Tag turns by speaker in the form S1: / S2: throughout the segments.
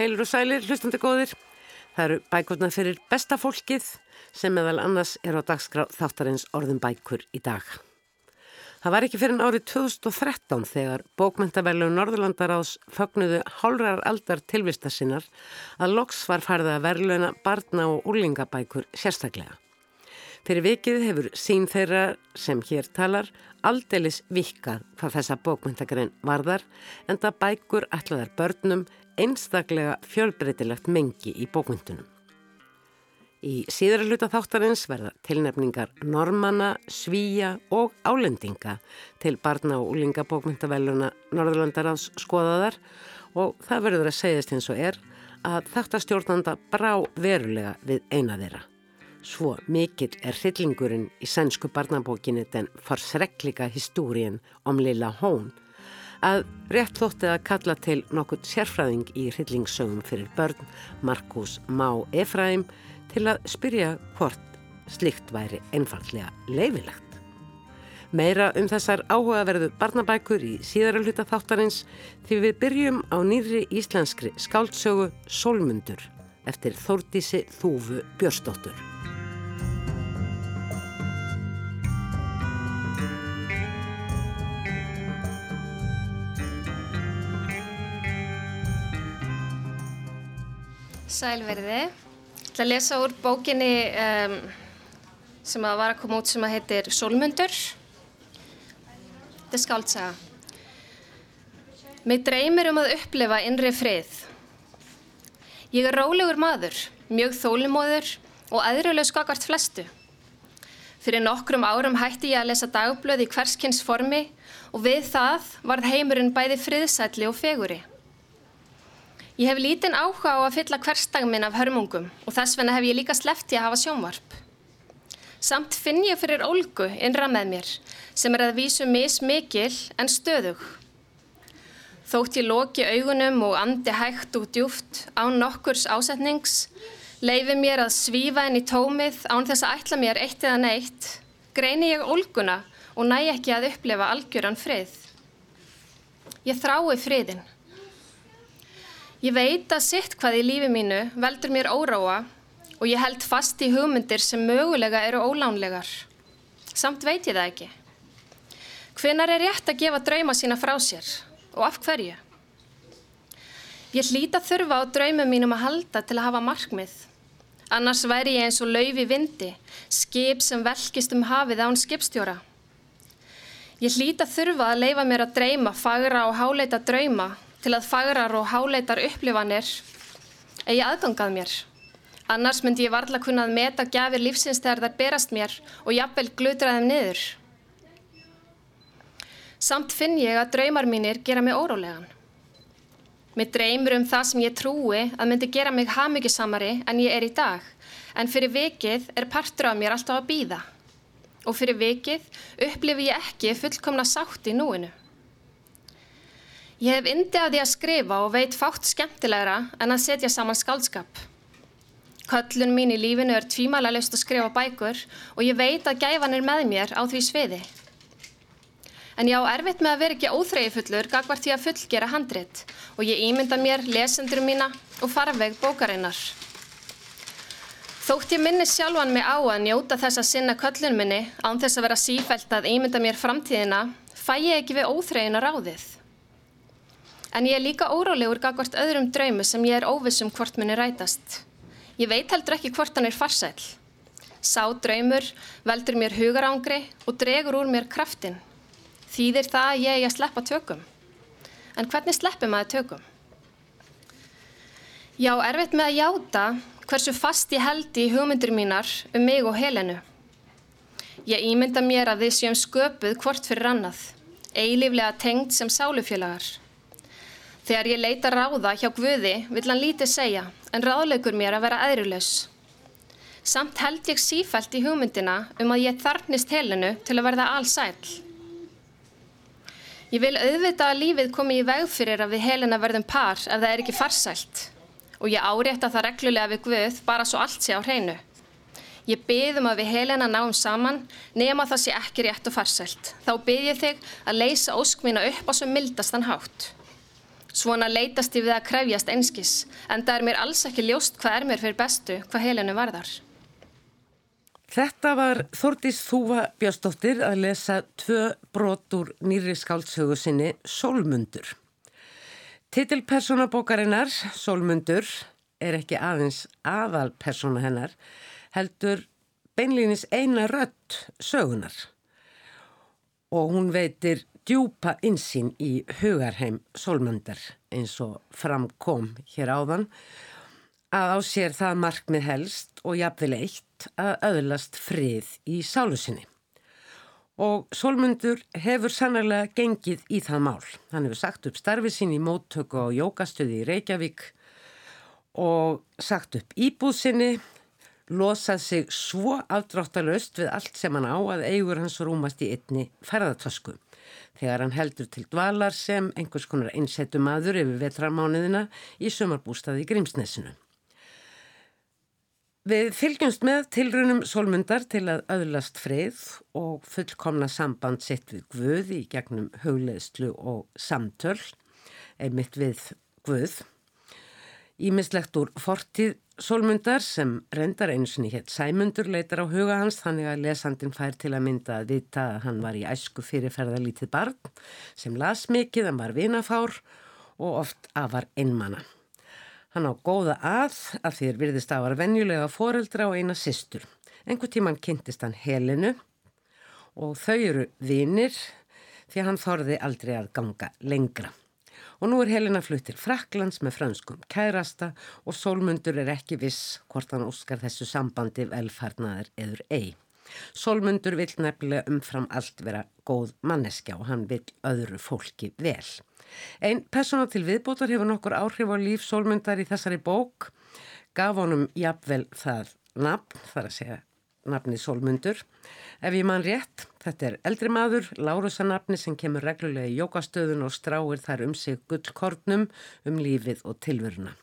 S1: Heilur og sælir, hlustandi góðir. Það eru bækurna fyrir besta fólkið sem meðal annars er á dagskrá þáttarins orðum bækur í dag. Það var ekki fyrir árið 2013 þegar bókmyndavellu Norðurlandaráðs fögnuðu hálrar aldar tilvista sinnar að loks var farið að verðluna barna og úlingabækur sérstaklega. Fyrir vikið hefur sín þeirra sem hér talar aldeilis vikað hvað þessa bókmyndagrein varðar en það bækur ætlaðar börnum einstaklega fjölbreytilegt mengi í bókmyndunum. Í síðara hluta þáttarins verða tilnefningar normanna, svíja og álendinga til barna og úlinga bókmyndavelluna Norðurlandaráðs skoðaðar og það verður að segjast eins og er að þáttarstjórnanda brá verulega við eina þeirra. Svo mikill er hryllingurinn í sænsku barnabókinu den forsreklika histórien om Lilla Hón að rétt þótti að kalla til nokkurt sérfræðing í hryllingssögum fyrir börn, Markus Má Efraim, til að spyrja hvort slikt væri einfallega leifilegt. Meira um þessar áhugaverðu barnabækur í síðara hluta þáttarins því við byrjum á nýri íslenskri skáldsögu Solmundur eftir Þórdísi Þúfu Björstóttur.
S2: Sælverði. Ég ætla að lesa úr bókinni um, sem að var að koma út sem að heitir Solmundur. Þetta er skáltsaga. Mér dreymir um að upplifa innri frið. Ég er rólegur maður, mjög þólumóður og aðrjuleg skakart flestu. Fyrir nokkrum árum hætti ég að lesa dagblöð í hverskins formi og við það varð heimurinn bæði friðsætli og feguri. Ég hef lítinn áhuga á að fylla hverstag minn af hörmungum og þess vegna hef ég líka sleppti að hafa sjónvarp. Samt finn ég fyrir ólgu innra með mér sem er að vísu mismikil en stöðug. Þótt ég loki augunum og andi hægt og djúft án nokkurs ásetnings, leifi mér að svífa inn í tómið án þess að ætla mér eitt eða neitt, greini ég ólguna og næ ekki að upplefa algjöran frið. Ég þrái friðin. Ég veit að sitt hvað í lífi mínu veldur mér óráa og ég held fast í hugmyndir sem mögulega eru ólánlegar. Samt veit ég það ekki. Hvinnar er rétt að gefa drauma sína frá sér og af hverju? Ég hlýta þurfa á draumum mínum að halda til að hafa markmið. Annars væri ég eins og laufi vindi, skip sem velkist um hafið án skipstjóra. Ég hlýta þurfa að leifa mér að dreyma, fagra og háleita drauma til að fagrar og háleitar upplifanir eigi aðgangað mér. Annars myndi ég varla kunna að meta gafir lífsins þegar þær berast mér og jafnvel glutra þeim niður. Samt finn ég að draumar mínir gera mig órólegan. Mér dreymur um það sem ég trúi að myndi gera mig hafmyggjusamari en ég er í dag, en fyrir vikið er partur af mér alltaf að býða. Og fyrir vikið upplifi ég ekki fullkomna sátt í núinu. Ég hef indi að því að skrifa og veit fátt skemmtilegra en að setja saman skaldskap. Köllun mín í lífinu er tvímæla löst að skrifa bækur og ég veit að gæfan er með mér á því sviði. En ég á erfitt með að vera ekki óþreyji fullur gagvart því að fullgera handrit og ég ímynda mér lesendur mína og farveg bókarinnar. Þótt ég minni sjálfan mig á að njóta þess að sinna köllun minni án þess að vera sífælt að ímynda mér framtíðina, fæ ég ekki við óþreyjina ráðið. En ég er líka órálegur gagvart öðrum draumu sem ég er óvissum hvort minni rætast. Ég veit heldur ekki hvort hann er farsæl. Sá draumur veldur mér hugarángri og dregur úr mér kraftin. Þýðir það að ég er að sleppa tökum. En hvernig sleppir maður tökum? Já, erfitt með að játa hversu fast ég held í hugmyndir mínar um mig og Helenu. Ég ímynda mér að við séum sköpuð hvort fyrir annað, eilíflega tengd sem sálufélagar. Þegar ég leita ráða hjá Guði vill hann lítið segja en ráðleikur mér að vera aðrilaus. Samt held ég sífælt í hugmyndina um að ég þarfnist helinu til að verða allsæl. Ég vil auðvita að lífið komi í veg fyrir að við helina verðum par ef það er ekki farsælt og ég árétta það reglulega við Guð bara svo allt sé á hreinu. Ég byðum að við helina náum saman nema það sé ekki rétt og farsælt. Þá byð ég þig að leysa ósk mína upp á svo mildastan hátt. Svona leitast ég við að krefjast einskis, en það er mér alls ekki ljóst hvað er mér fyrir bestu, hvað heilinu varðar.
S1: Þetta var Þordís Þúva Björnsdóttir að lesa tvö brotur nýri skáldsögu sinni Solmundur. Titilpersona bókarinnar, Solmundur, er ekki aðeins aðalpersona hennar, heldur beinlýnis eina rött sögunar og hún veitir djúpa insýn í hugarheim Solmundar eins og framkom hér áðan að á sér það markmið helst og jafnvel eitt að öðlast frið í sálusinni. Og Solmundur hefur sannarlega gengið í það mál. Hann hefur sagt upp starfið sín í móttöku á jókastöði í Reykjavík og sagt upp íbúðsinni, losað sig svo afdráttalöst við allt sem hann á að eigur hans rúmast í einni ferðartösku þegar hann heldur til dvalar sem einhvers konar einsettu maður yfir vetramániðina í sömarbústaði í Grímsnesinu. Við fylgjumst með tilrunum solmundar til að öðlast frið og fullkomna samband sitt við Guð í gegnum hugleðslu og samtöl, einmitt við Guð. Ímislegt úr fortíð Solmundar sem reyndar einsinni hétt Sæmundur leitar á huga hans þannig að lesandin fær til að mynda að vita að hann var í æsku fyrirferða lítið barn sem las mikið, hann var vinafár og oft afar einmana. Hann á góða að að þér virðist að var venjulega foreldra og eina sýstur. Engu tíman kynntist hann helinu og þau eru vinir því hann þorði aldrei að ganga lengra. Og nú er Helena flutt til Fraklands með franskum kærasta og Solmundur er ekki viss hvort hann óskar þessu sambandi velfarnaðar eður ei. Solmundur vil nefnilega umfram allt vera góð manneskja og hann vil öðru fólki vel. Einn persóna til viðbótar hefur nokkur áhrif á líf Solmundar í þessari bók, gaf honum jafnvel það nafn, þar að segja nafni Solmundur. Ef ég mann rétt, þetta er eldri maður, Lárusanafni sem kemur reglulega í jókastöðun og stráir þar um sig gullkornum um lífið og tilveruna.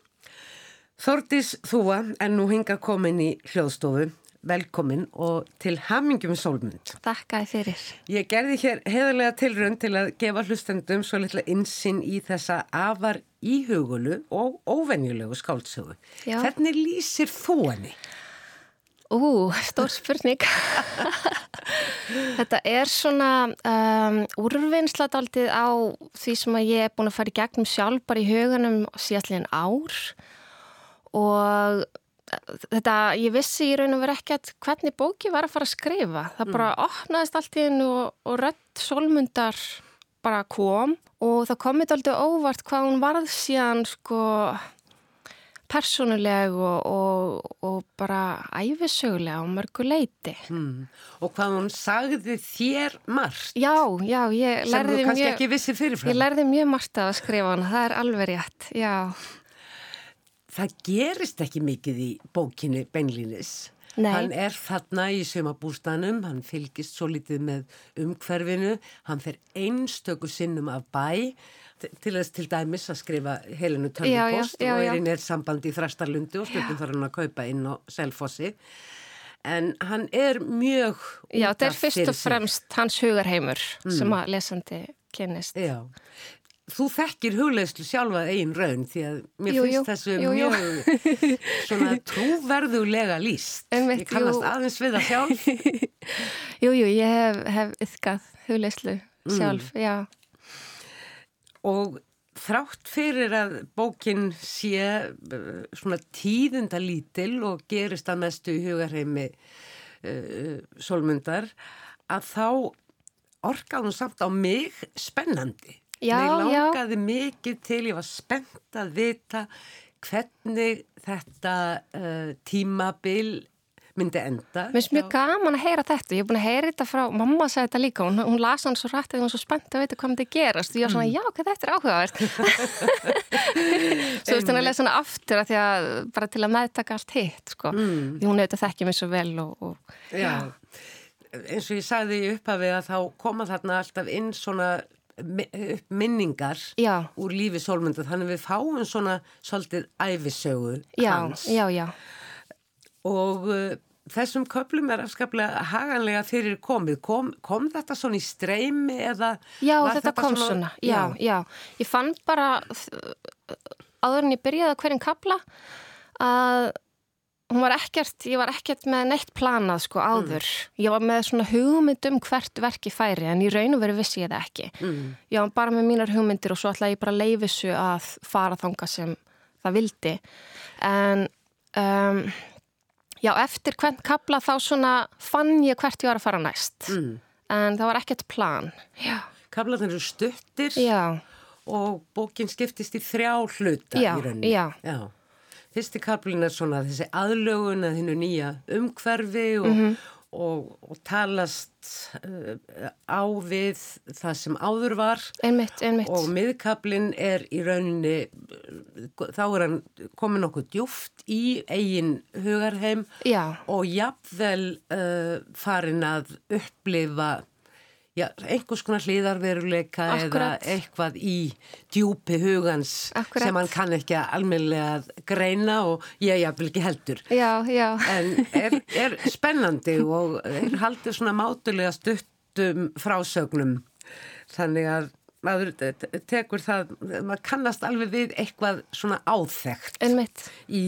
S1: Þordís Þúa er nú hinga komin í hljóðstofu, velkomin og til hamingjum Solmund.
S2: Takkaði fyrir.
S1: Ég gerði hér heðarlega tilrönd til að gefa hlustendum svo litla insinn í þessa afar íhugulu og óvenjulegu skáldsögu. Hvernig lýsir þú henni?
S2: Ú, stór spurning. Þetta er svona um, úrvinnsladaldið á því sem ég er búin að fara í gegnum sjálf bara í hugunum síðastlegin ár og þetta, ég vissi í raun og verið ekkert hvernig bóki var að fara að skrifa. Það bara mm. opnaðist allt í hennu og, og rött solmundar bara kom og það komið aldrei óvart hvað hún varð síðan sko persónuleg og, og, og bara æfisögulega á mörgu leiti.
S1: Mm. Og hvað hún sagði þér margt?
S2: Já, já, ég lærði
S1: mjög... Sem þú kannski ekki vissi fyrirfram?
S2: Ég lærði mjög margt að skrifa hana, það er alveg rétt, já.
S1: Það gerist ekki mikið í bókinu Benglinis.
S2: Nei.
S1: Hann er þarna í sömabústanum, hann fylgist svo litið með umhverfinu, hann fer einstöku sinnum af bæ til þess til dæmis að skrifa helinu tölvupost og er í nér sambandi í Þrastarlundi og stundum þarf hann að kaupa inn á Selfossi. En hann er mjög
S2: Já, þetta er fyrst og fremst hans hugarheimur mm. sem að lesandi kynist
S1: Já, þú þekkir hugleislu sjálfa eigin raun því að mér jú, finnst jú, þessu jú, mjög svona trúverðulega líst
S2: en
S1: ég kannast aðeins við það sjálf.
S2: Jújú, ég hef, hef yfkað hugleislu sjálf, mm. já
S1: og þrátt fyrir að bókin sé uh, svona tíðunda lítil og gerist að mestu í hugarheimi uh, solmundar að þá orkaðum samt á mig spennandi.
S2: Já,
S1: Mér langaði já. mikið til, ég var spennt að vita hvernig þetta uh, tímabil myndi enda.
S2: Mér finnst mjög gaman að heyra þetta. Ég hef búin að heyra þetta frá, mamma sagði þetta líka, hún, hún las hann svo rætt og hún var svo spennt að vita hvað myndi gerast og ég var svona, mm. já, hvað þetta er áhugavert. svo veist hann að lesa hana aftur að því að bara til að meðtaka allt hitt, sko. Mm. Því hún auðvitað þekkja mér svo vel og... og
S1: já. já, eins og ég sagði í upphafið að þá koma þarna alltaf inn svona minningar
S2: já.
S1: úr lífi sólmyndu þannig við fáum svona svolítið æfisögu
S2: hans
S1: já, já, og þessum köplum er afskaplega haganlega fyrir komið. Kom, kom þetta svona í streymi eða?
S2: Já, þetta, þetta kom svona. Já, já, já. Ég fann bara áður en ég byrjaði að hverjum kapla að hún var ekkert, ég var ekkert með neitt planað sko áður. Mm. Ég var með svona hugmynd um hvert verki færi en í raun og veru vissi ég það ekki. Mm. Ég var bara með mínar hugmyndir og svo ætlaði ég bara að leifisu að fara þanga sem það vildi. En um, já, eftir hvern kapla þá svona fann ég hvert ég var að fara næst. Mm. En það var ekkert plan. Já.
S1: Kaplarnir eru stuttir já. og bókin skiptist í þrjá hluta
S2: já,
S1: í rauninni.
S2: Já, já.
S1: Fyrsti kaplin er svona þessi aðlögun að hennu nýja umhverfi og, mm -hmm. Og, og talast uh, á við það sem áður var.
S2: Einmitt, einmitt.
S1: Og miðkaplin er í rauninni, þá er hann komin okkur djúft í eigin hugarheim
S2: Já.
S1: og jafnvel uh, farin að upplifa já, einhvers konar hlýðarveruleika eða eitthvað í djúpi hugans
S2: Akkurat.
S1: sem hann kann ekki að almenlega greina og ég jafnvel ekki heldur.
S2: Já, já.
S1: En er, er spennandi og er haldið svona mátulega stuttum frásögnum. Þannig að maður tekur það, maður kannast alveg við eitthvað svona áþægt í,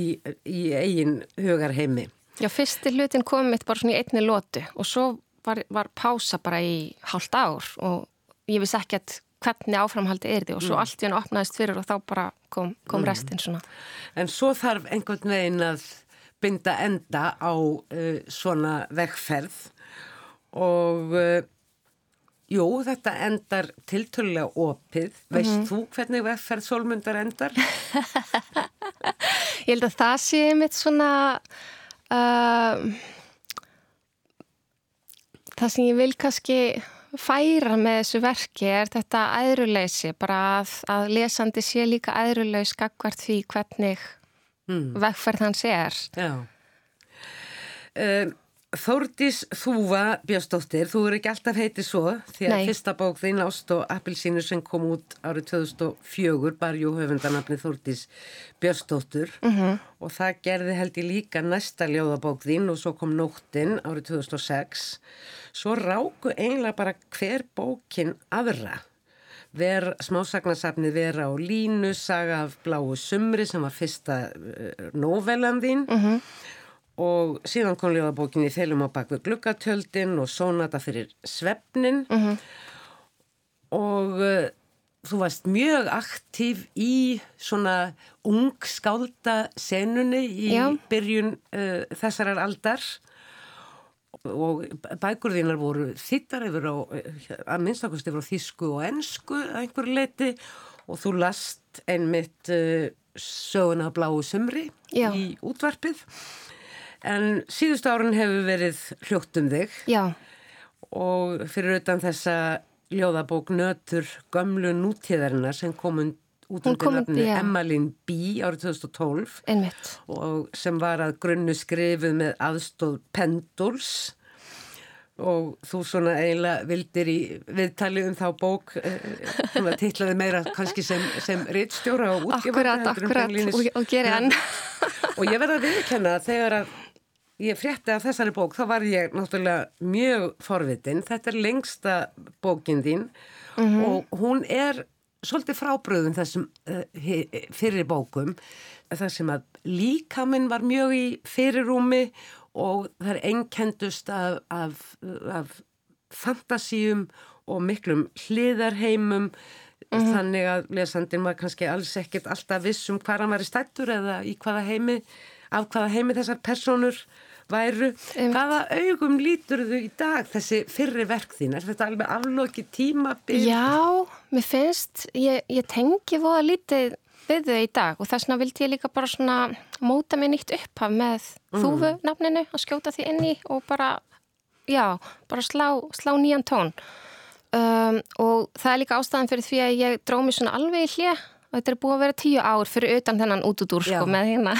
S1: í eigin hugarheimi.
S2: Já, fyrsti hlutin kom mitt bara svona í einni lótu og svo var, var pása bara í hálft ár og ég vissi ekki að hvernig áframhaldi er því og svo mm. allt í hann opnaðist fyrir og þá bara kom, kom mm. restin svona.
S1: En svo þarf einhvern veginn að binda enda á uh, svona vegferð og uh, jú, þetta endar tiltölulega opið. Veist mm -hmm. þú hvernig vegferð solmundar endar?
S2: ég held að það sé mitt svona... Uh, Það sem ég vil kannski færa með þessu verki er þetta æðruleysi, bara að, að lesandi sé líka æðruleys gagvart því hvernig mm. vegferð hans er.
S1: Já. Um, Þórdís Þúva Björnsdóttir, þú eru ekki alltaf heitið svo því að Nei. fyrsta bók þín Ást og Appilsínu sem kom út árið 2004 bar jú höfundanafni Þórdís Björnsdóttir mm -hmm. og það gerði held ég líka næsta ljóðabók þín og svo kom Nóttinn árið 2006 svo ráku eiginlega bara hver bókin aðra. Ver, smásagnasafni vera á línu, saga af bláu sumri sem var fyrsta uh, nóvelan þín. Mm -hmm og síðan kom ljóðabókinni Þelum á bakvið gluggatjöldin og Sónata fyrir svefnin mm -hmm. og uh, þú varst mjög aktív í svona ung skálda senunni í Já. byrjun uh, þessarar aldar. Og bækurðinar voru þittar yfir á, að minnstakost yfir á þísku og ennsku að einhverju leiti og þú last einmitt uh, söguna bláu sömri í útvarpið En síðustu árun hefur verið hljótt um þig.
S2: Já.
S1: Og fyrir utan þessa ljóðabók Nötur gömlu nútíðarinnar sem kom út undir nafni Emmalín B. árið 2012.
S2: Einmitt.
S1: Og sem var að grunnu skrifuð með aðstóð Penduls og þú svona eiginlega vildir í viðtali um þá bók eh, svona tillaði meira kannski sem, sem rittstjóra og útgifar
S2: Akkurat, akkurat og, og gera enn
S1: og ég verða að viðkenna þegar að ég frétti af þessari bók, þá var ég náttúrulega mjög forvitin. Þetta er lengsta bókin þín mm -hmm. og hún er svolítið frábröðum þessum uh, fyrir bókum. Það sem að líkaminn var mjög í fyrirrúmi og það er ennkendust af, af, af fantasíum og miklum hliðarheimum Mm -hmm. þannig að lesandin var kannski alls ekkert alltaf viss um hvað hann var í stættur eða í hvaða heimi, af hvaða heimi þessar personur væru. Um, Hvaða augum lítur þau í dag þessi fyrri verk þín? Er þetta alveg afloki tímabild?
S2: Já, mér finnst, ég, ég tengi voða lítið við þau í dag og þess vegna vildi ég líka bara svona móta mig nýtt upphaf með mm. þúfu nafninu og skjóta því inni og bara, já, bara slá, slá nýjan tón. Um, og það er líka ástæðan fyrir því að ég dróð mér svona alveg í hlið og þetta er búið að vera tíu ár fyrir utan þennan útudúr sko með hérna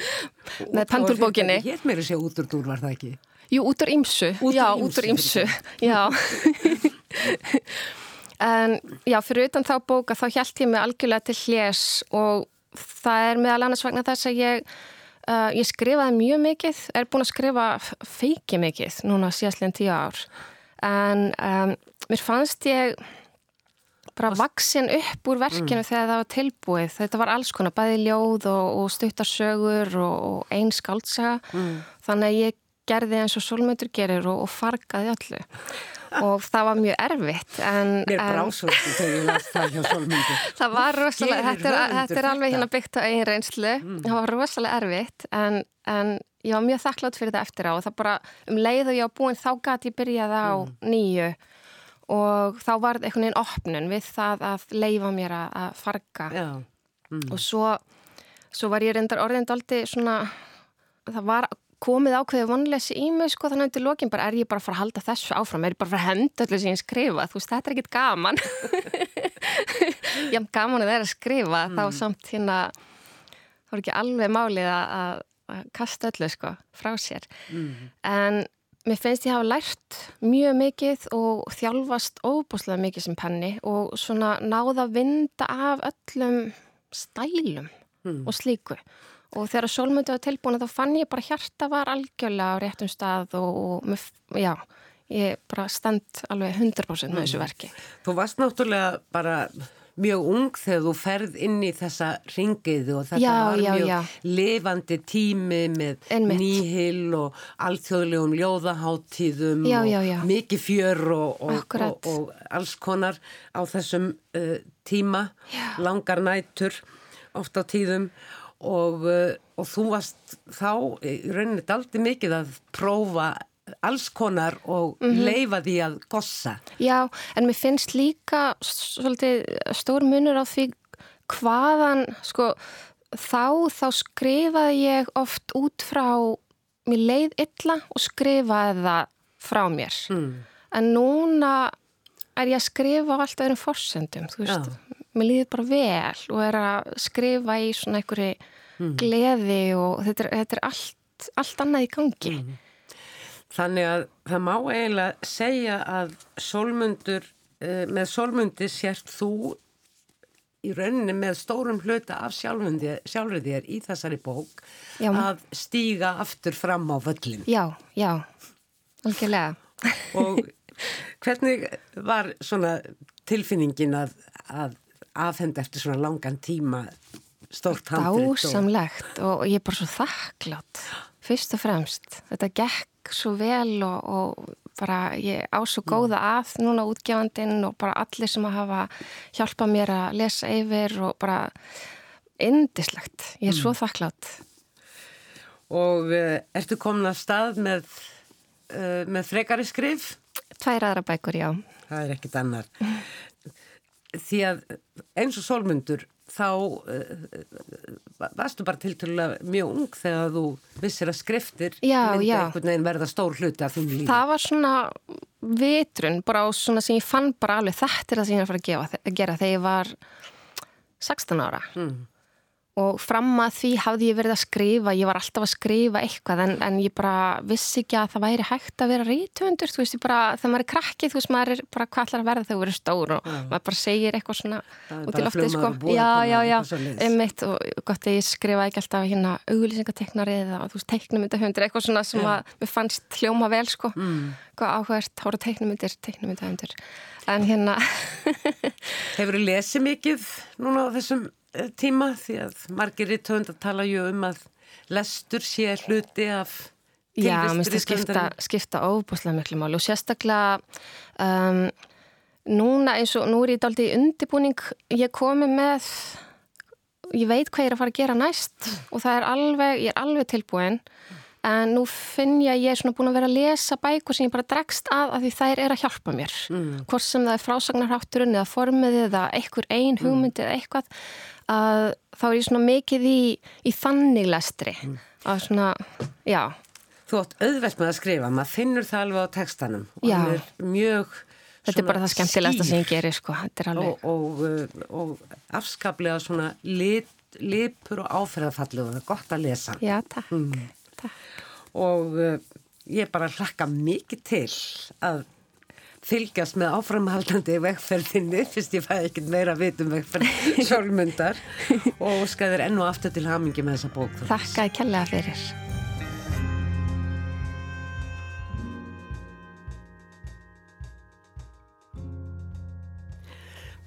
S2: með pandulbókinni
S1: Hér meiri sé útudúr var það ekki?
S2: Jú, út úr ímsu Já, út úr ímsu Já. En já, fyrir utan þá bóka þá hjælt ég mig algjörlega til hljés og það er meðal annars vegna þess að ég Uh, ég skrifaði mjög mikið, er búin að skrifa feiki mikið núna síðastlega tíu ár. En um, mér fannst ég bara vaksin upp úr verkinu mm. þegar það var tilbúið. Þetta var alls konar, bæði ljóð og, og stuttarsögur og, og einn skaldsaga. Mm. Þannig að ég gerði eins og solmöndur gerir og, og fargaði öllu og það var mjög erfitt en,
S1: Mér brásvöldi þegar ég las það hjá solmöndur
S2: Það var rosalega, þetta er, þetta er alveg hérna byggt á einn reynslu mm. það var rosalega erfitt en, en ég var mjög þakklátt fyrir það eftir á og það bara um leið og ég á búin þá gæti ég byrjað á mm. nýju og þá var einhvern veginn opnun við það að leifa mér að farga mm. og svo, svo var ég reyndar orðindaldi svona það var komið ákveðið vonleysi í mig sko þannig að til lokin bara er ég bara að fara að halda þessu áfram er ég bara að fara að henda öllu sem ég skrifa þú veist þetta er ekkit gaman haf gaman að það er að skrifa mm. þá samt hérna þá er ekki alveg málið að, að kasta öllu sko frá sér mm. en mér finnst ég hafa lært mjög mikið og þjálfast óbúslega mikið sem penni og svona náða að vinda af öllum stælum mm. og slíku og þegar sólmöndu var tilbúin þá fann ég bara hjarta var algjörlega á réttum stað og, og já, ég bara stend alveg 100% með þessu mm. verki.
S1: Þú varst náttúrulega bara mjög ung þegar þú ferð inn í þessa ringiðu og þetta
S2: já,
S1: var
S2: já,
S1: mjög
S2: já.
S1: levandi tími með
S2: Einmitt.
S1: nýhil og alþjóðlegum ljóðaháttíðum og mikið fjör og, og, og, og alls konar á þessum uh, tíma, langar nætur oft á tíðum og, uh, og þú varst þá í rauninni daldi mikið að prófa alls konar og mm -hmm. leifa því að gossa.
S2: Já, en mér finnst líka svolítið stór munur á því hvaðan, sko, þá, þá skrifaði ég oft út frá mér leið illa og skrifaði það frá mér. Mm. En núna er ég að skrifa á allt öðrum forsendum, þú veist, Já mér líður bara vel og er að skrifa í svona einhverju mm. gleði og þetta er, þetta er allt, allt annað í gangi. Mm.
S1: Þannig að það má eiginlega segja að solmundur, uh, með solmundi sért þú í rauninni með stórum hluta af sjálfur þér í þessari bók já, að stíga aftur fram á völlin.
S2: Já, já, algjörlega.
S1: Og hvernig var svona tilfinningin að, að afhend eftir svona langan tíma stórt handrit.
S2: Dásamlegt og, og ég er bara svo þakklátt fyrst og fremst. Þetta gekk svo vel og, og bara ég á svo góða að núna útgefandinn og bara allir sem að hafa hjálpað mér að lesa yfir og bara indislegt. Ég er mm. svo þakklátt.
S1: Og uh, ertu komin að stað með, uh, með frekari skrif?
S2: Tvær aðra bækur, já.
S1: Það er ekkit annar því að eins og solmundur þá uh, varstu bara tilturlega mjög ung þegar þú vissir að skriftir
S2: já, myndi já.
S1: einhvern veginn verða stór hluti af þín lífi.
S2: Það var svona vitrun bara á svona sem ég fann bara alveg þetta er það sem ég er að fara að, gefa, að gera þegar ég var 16 ára. Mm og fram að því hafði ég verið að skrifa ég var alltaf að skrifa eitthvað en, en ég bara vissi ekki að það væri hægt að vera rítuundur, þú veist, ég bara þegar maður er krakkið, þú veist, maður er bara hvað ætlar að verða þegar þú verður stór og ja. maður bara segir eitthvað svona út í loftið, sko já, já, já, einmitt og gott að ég skrifa ekki alltaf hérna auglýsingateknari eða þú veist, teiknumyndahundir, eitthvað svona sem ja. að mér fannst hljóma vel, sko mm. hvað áhverst, hóra teiknumyndir, teiknumyndahundir en hérna
S1: Hefur þú lesið mikið núna á þessum tíma því að margir í tönd að tala ju um að lestur sé hluti af
S2: Já, mér finnst það skipta, skipta óbúslega miklu mál og sérstaklega um, núna eins og nú er ég daldi í undibúning ég komi með ég veit hvað ég er að fara að gera næst og það er alveg, ég er alveg tilbúin en nú finn ég að ég er svona búin að vera að lesa bækur sem ég bara dregst að af því þær er að hjálpa mér mm. hvort sem það er frásagnarhátturinn eða formið eða einhver ein hugmyndi mm. eða eitthvað að þá er ég svona mikið í, í þannig lestri mm. að svona, já
S1: Þú átt auðvelt með að skrifa, maður finnur það alveg á textanum og það er mjög
S2: Þetta er bara það skemmtilegast að sem ég gerir sko
S1: og, og, uh, og afskaplega svona lit, lipur og áferðafallu og það er gott að lesa
S2: Já, takk, mm.
S1: Og uh, ég bara hlakka mikið til að fylgjast með áframhaldandi vegferðinni, fyrst ég fæði ekkert meira vitum vegferð solmundar og skæðir enn og aftur til hamingi með þessa bók.
S2: Þakkaði kellega fyrir.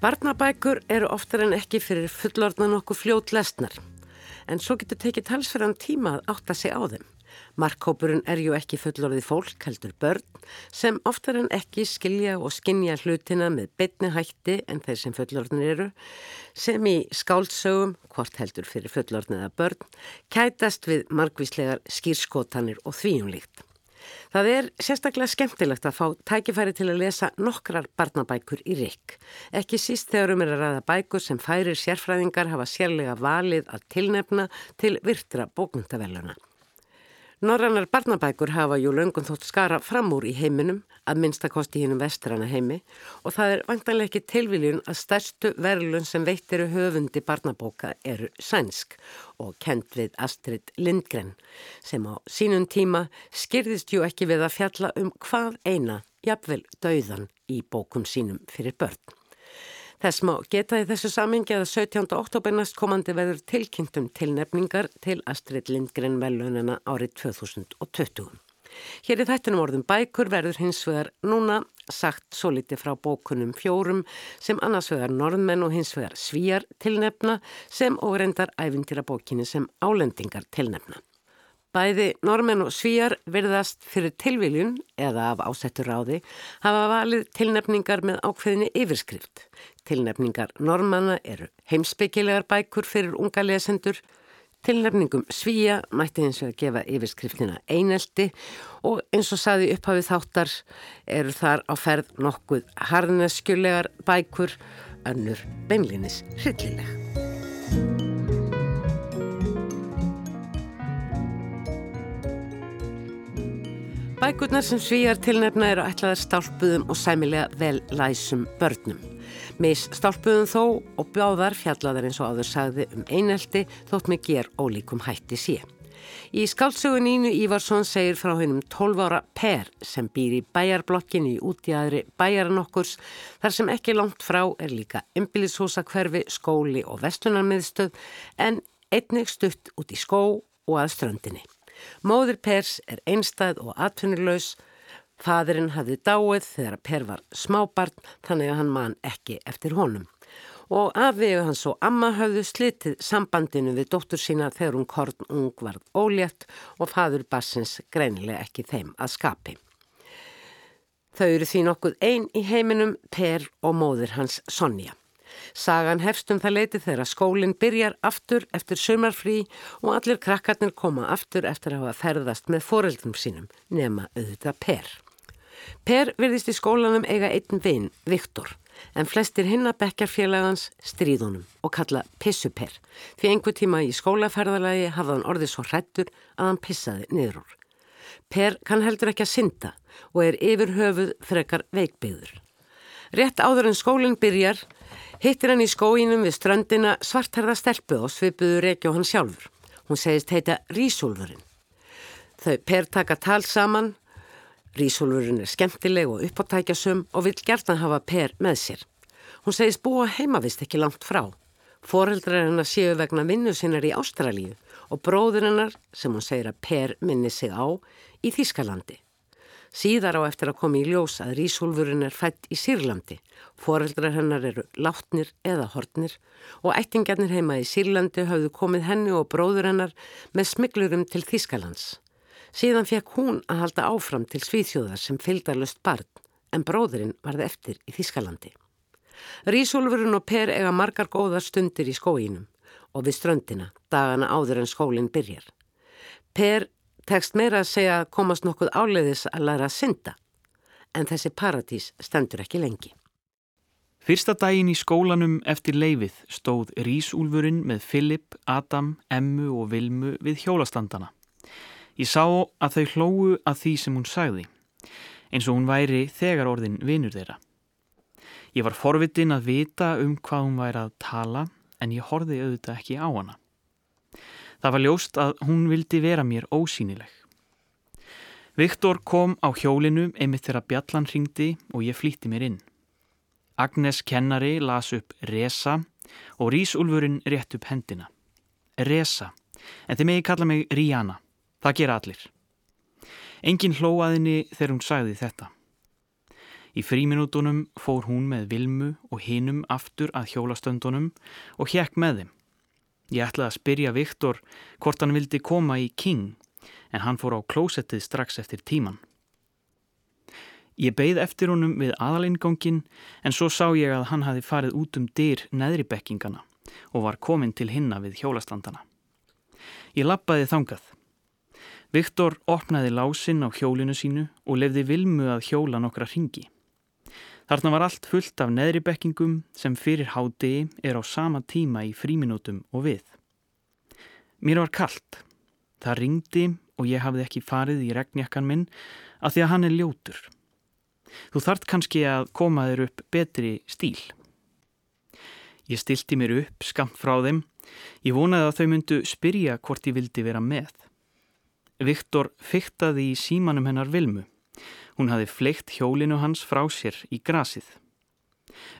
S1: Barnabækur eru oftar en ekki fyrir fullorðnan okkur fljót lesnar, en svo getur tekið talsverðan tíma að átta sig á þeim. Markkópurinn er ju ekki fullorðið fólk, heldur börn, sem oftar en ekki skilja og skinja hlutina með betni hætti en þeir sem fullorðin eru, sem í skáldsögum, hvort heldur fyrir fullorðniða börn, kætast við margvíslegar skýrskotanir og þvíjumlíkt. Það er sérstaklega skemmtilegt að fá tækifæri til að lesa nokkrar barnabækur í rikk. Ekki síst þegar um er að ræða bækur sem færir sérfræðingar hafa sérlega valið að tilnefna til virtra bókmyndavelluna. Norrannar barnabækur hafa jú löngun þótt skara fram úr í heiminum, að minnstakosti hínum vestrana heimi og það er vantanlega ekki tilviljun að stærstu verðlun sem veittiru höfundi barnabóka eru sænsk og kent við Astrid Lindgren sem á sínum tíma skyrðist jú ekki við að fjalla um hvað eina, jafnvel dauðan í bókum sínum fyrir börn. Þess má geta í þessu samingi að 17. oktober næst komandi veður tilkynntum tilnefningar til Astrid Lindgren velunina árið 2020. Hér í þættunum orðum bækur verður hins vegar núna sagt svo litið frá bókunum fjórum sem annars vegar norðmenn og hins vegar svíjar tilnefna sem og reyndar æfintýra bókinni sem álendingar tilnefna. Bæði normenn og svíjar virðast fyrir tilviljun eða af ásettur ráði hafa valið tilnefningar með ákveðinni yfirskrift. Tilnefningar normanna eru heimsbyggilegar bækur fyrir unga lesendur, tilnefningum svíja mætti eins og að gefa yfirskriftina einelti og eins og saði upphafið þáttar eru þar á ferð nokkuð harneskjulegar bækur, önnur beinlinis hryllileg. Bækurnar sem svíjar tilnefna eru ætlaðar stálpuðum og sæmilega vel læsum börnum. Mis stálpuðum þó og bjáðar fjallaðar eins og áður sagði um einelti þótt með ger ólíkum hætti sé. Í skálsögun Ínu Ívarsson segir frá hennum 12 ára Per sem býr í bæjarblokkinu í útjæðri bæjaranokkurs þar sem ekki langt frá er líka ymbilishúsakverfi, skóli og vestunarmiðstöð en einnig stutt út í skó og að ströndinni. Móður Pers er einstæð og atvinnulegs. Fadurinn hafði dáið þegar Per var smábarn þannig að hann man ekki eftir honum. Og afvegu hans og amma hafðu slitið sambandinu við dóttur sína þegar hún korn ung varð ólétt og fadur bassins greinilega ekki þeim að skapi. Þau eru því nokkuð einn í heiminum Per og móður hans Sonja. Sagan hefst um það leiti þegar skólinn byrjar aftur eftir sömarfrí og allir krakkarnir koma aftur eftir að hafa ferðast með foreldrum sínum, nema auðvitað Per. Per virðist í skólanum eiga einn vinn, Viktor, en flestir hinna bekkarfélagans stríðunum og kalla pissuper, því einhver tíma í skólaferðalagi hafði hann orðið svo hrættur að hann pissaði niður úr. Per kann heldur ekki að synda og er yfir höfuð frekar veikbyður. Rétt áður en skólinn byrjar hittir hann í skóinum við ströndina svartherða stelpu og svipuður ekki á hann sjálfur. Hún segist heita Rísúlfurinn. Þau per taka tal saman. Rísúlfurinn er skemmtileg og uppáttækjasum og vil gert að hafa per með sér. Hún segist búa heimavist ekki langt frá. Fóreldrar hennar séu vegna vinnu sinnar í Ástralíu og bróður hennar, sem hún segir að per minni sig á, í Þískalandi. Síðar á eftir að koma í ljós að Rísúlfurinn er fætt í Sýrlandi. Foreldrar hennar eru látnir eða hortnir og ættingarnir heima í Sýrlandi hafðu komið henni og bróður hennar með smiglurum til Þískalands. Síðan fekk hún að halda áfram til Svíþjóðar sem fylgdarlöst barn en bróðurinn varði eftir í Þískalandi. Rísúlfurinn og Per eiga margar góðar stundir í skóinum og við ströndina dagana áður en skólinn byrjar. Per tekst meira að segja að komast nokkuð áleiðis að læra að synda, en þessi paradís stendur ekki lengi.
S3: Fyrsta daginn í skólanum eftir leifið stóð Rísúlfurinn með Filip, Adam, Emmu og Vilmu við hjólastandana. Ég sá að þau hlóu að því sem hún sagði, eins og hún væri þegar orðin vinur þeirra. Ég var forvitin að vita um hvað hún væri að tala en ég horfi auðvitað ekki á hana. Það var ljóst að hún vildi vera mér ósýnileg. Viktor kom á hjólinu einmitt þegar bjallan ringdi og ég flýtti mér inn. Agnes kennari las upp Resa og Rísúlfurinn rétt upp hendina. Resa, en þið megi kalla mig Ríana. Það gera allir. Engin hlóaðinni þegar hún sagði þetta. Í fríminútonum fór hún með Vilmu og hinum aftur að hjólastöndunum og hjekk með þeim. Ég ætlaði að spyrja Viktor hvort hann vildi koma í King en hann fór á klósettið strax eftir tíman. Ég beigð eftir honum við aðalingangin en svo sá ég að hann hafi farið út um dyr neðri bekkingana og var komin til hinna við hjólastandana. Ég lappaði þangað. Viktor opnaði lásin á hjólinu sínu og lefði vilmu að hjóla nokkra ringi. Þarna var allt fullt af neðri bekkingum sem fyrir hádegi er á sama tíma í fríminútum og við. Mér var kallt. Það ringdi og ég hafði ekki farið í regnjakkan minn að því að hann er ljótur. Þú þart kannski að koma þér upp betri stíl. Ég stilti mér upp skamt frá þeim. Ég vonaði að þau myndu spyrja hvort ég vildi vera með. Viktor fyktaði í símanum hennar Vilmu. Hún hafi fleikt hjólinu hans frá sér í grasið.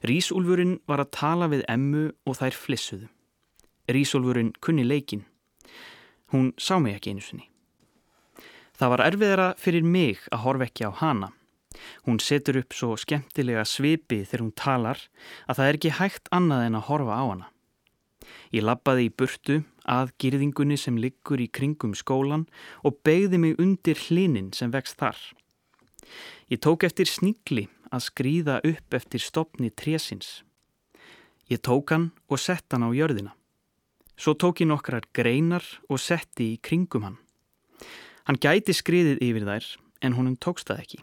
S3: Rísúlfurinn var að tala við emmu og þær flissuðu. Rísúlfurinn kunni leikin. Hún sá mig ekki einu sinni. Það var erfiðara fyrir mig að horfa ekki á hana. Hún setur upp svo skemmtilega svipi þegar hún talar að það er ekki hægt annað en að horfa á hana. Ég lappaði í burtu að girðingunni sem liggur í kringum skólan og begði mig undir hlinin sem vext þar. Ég tók eftir snigli að skrýða upp eftir stopni trésins. Ég tók hann og sett hann á jörðina. Svo tók ég nokkrar greinar og setti í kringum hann. Hann gæti skriðið yfir þær en honum tókst það ekki.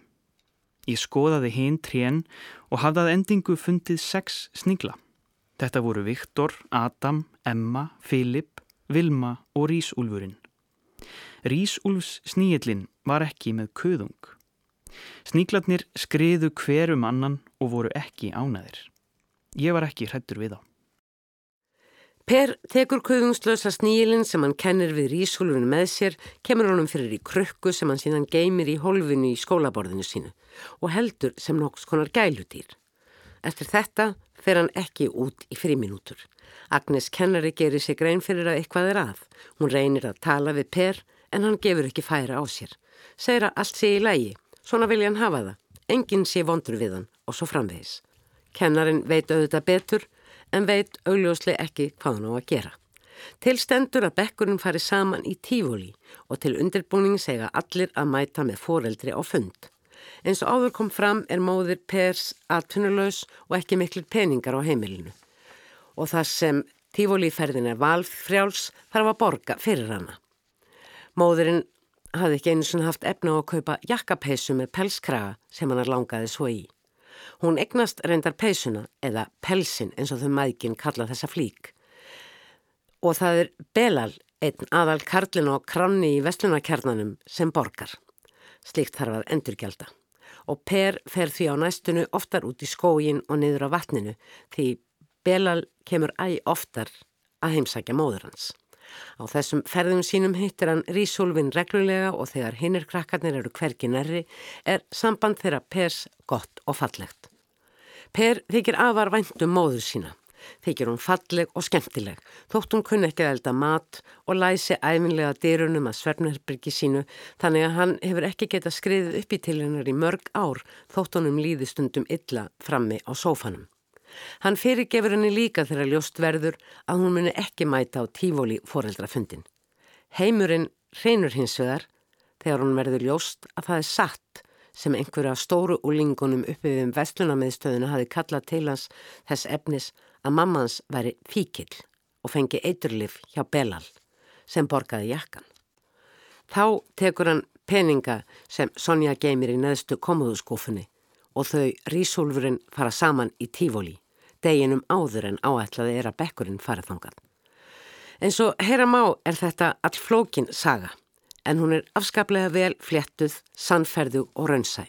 S3: Ég skoðaði hinn trén og hafðað endingu fundið sex snigla. Þetta voru Viktor, Adam, Emma, Filip, Vilma og Rísúlfurinn. Rísúlfs sníillin var ekki með köðung. Sníklarnir skriðu hverum annan og voru ekki ánæðir. Ég var ekki hrættur við á.
S1: Per tekur kuðungslösa snílinn sem hann kennir við ríshólfinu með sér, kemur honum fyrir í krukku sem hann síðan geymir í hólfinu í skólaborðinu sínu og heldur sem nokks konar gælutýr. Eftir þetta fer hann ekki út í fríminútur. Agnes kennari gerir sig grein fyrir að eitthvað er að. Hún reynir að tala við Per en hann gefur ekki færa á sér. Segir að allt sé í lægi Svona vilja hann hafa það. Engin sé vondur við hann og svo framvegis. Kennarin veit auðvitað betur en veit augljóslega ekki hvað hann á að gera. Til stendur að bekkurinn fari saman í tífóli og til undirbúning segja allir að mæta með foreldri á fund. Eins og áður kom fram er móðir Pers aðtunnulegs og ekki miklu peningar á heimilinu. Og það sem tífóliferðin er valfrjáls þarf að borga fyrir hana. Móðurinn hafði ekki einu svona haft efna á að kaupa jakkapeisu með pelskraga sem hann langaði svo í. Hún egnast reyndar peisuna eða pelsin eins og þau maðginn kalla þessa flík. Og það er Belal, einn aðal karlin og kranni í vestlunarkernanum sem borgar. Slikt þarf að endurgjálta. Og Per fer því á næstunu oftar út í skógin og niður á vatninu því Belal kemur æg oftar að heimsækja móður hans. Á þessum ferðum sínum hittir hann Rísúlfin reglulega og þegar hinnir krakkarnir eru hverki nærri er samband þeirra Pers gott og fallegt. Per þykir afar væntum móður sína. Þykir hún falleg og skemmtileg, þótt hún kunni ekki að elda mat og læsi æfinlega dyrunum að Svernherbyrgi sínu þannig að hann hefur ekki getað skriðið upp í til hennar í mörg ár þótt honum líði stundum illa frammi á sófanum. Hann fyrirgefur henni líka þegar ljóst verður að hún muni ekki mæta á tífóli foreldrafundin. Heimurinn reynur hins vegar þegar hún verður ljóst að það er satt sem einhverja stóru úlingunum uppi við um vestlunarmiðstöðuna hafi kallað til hans þess efnis að mammans væri fíkil og fengi eiturlif hjá Belal sem borgaði jakkan. Þá tekur hann peninga sem Sonja geymir í neðstu komuðuskúfunni og þau rísúlfurinn fara saman í tífóli deginum áður en áætlaði er að bekkurinn farið þangað. En svo heyra má er þetta all flókin saga, en hún er afskaplega vel fléttuð, sannferðu og raunsæ.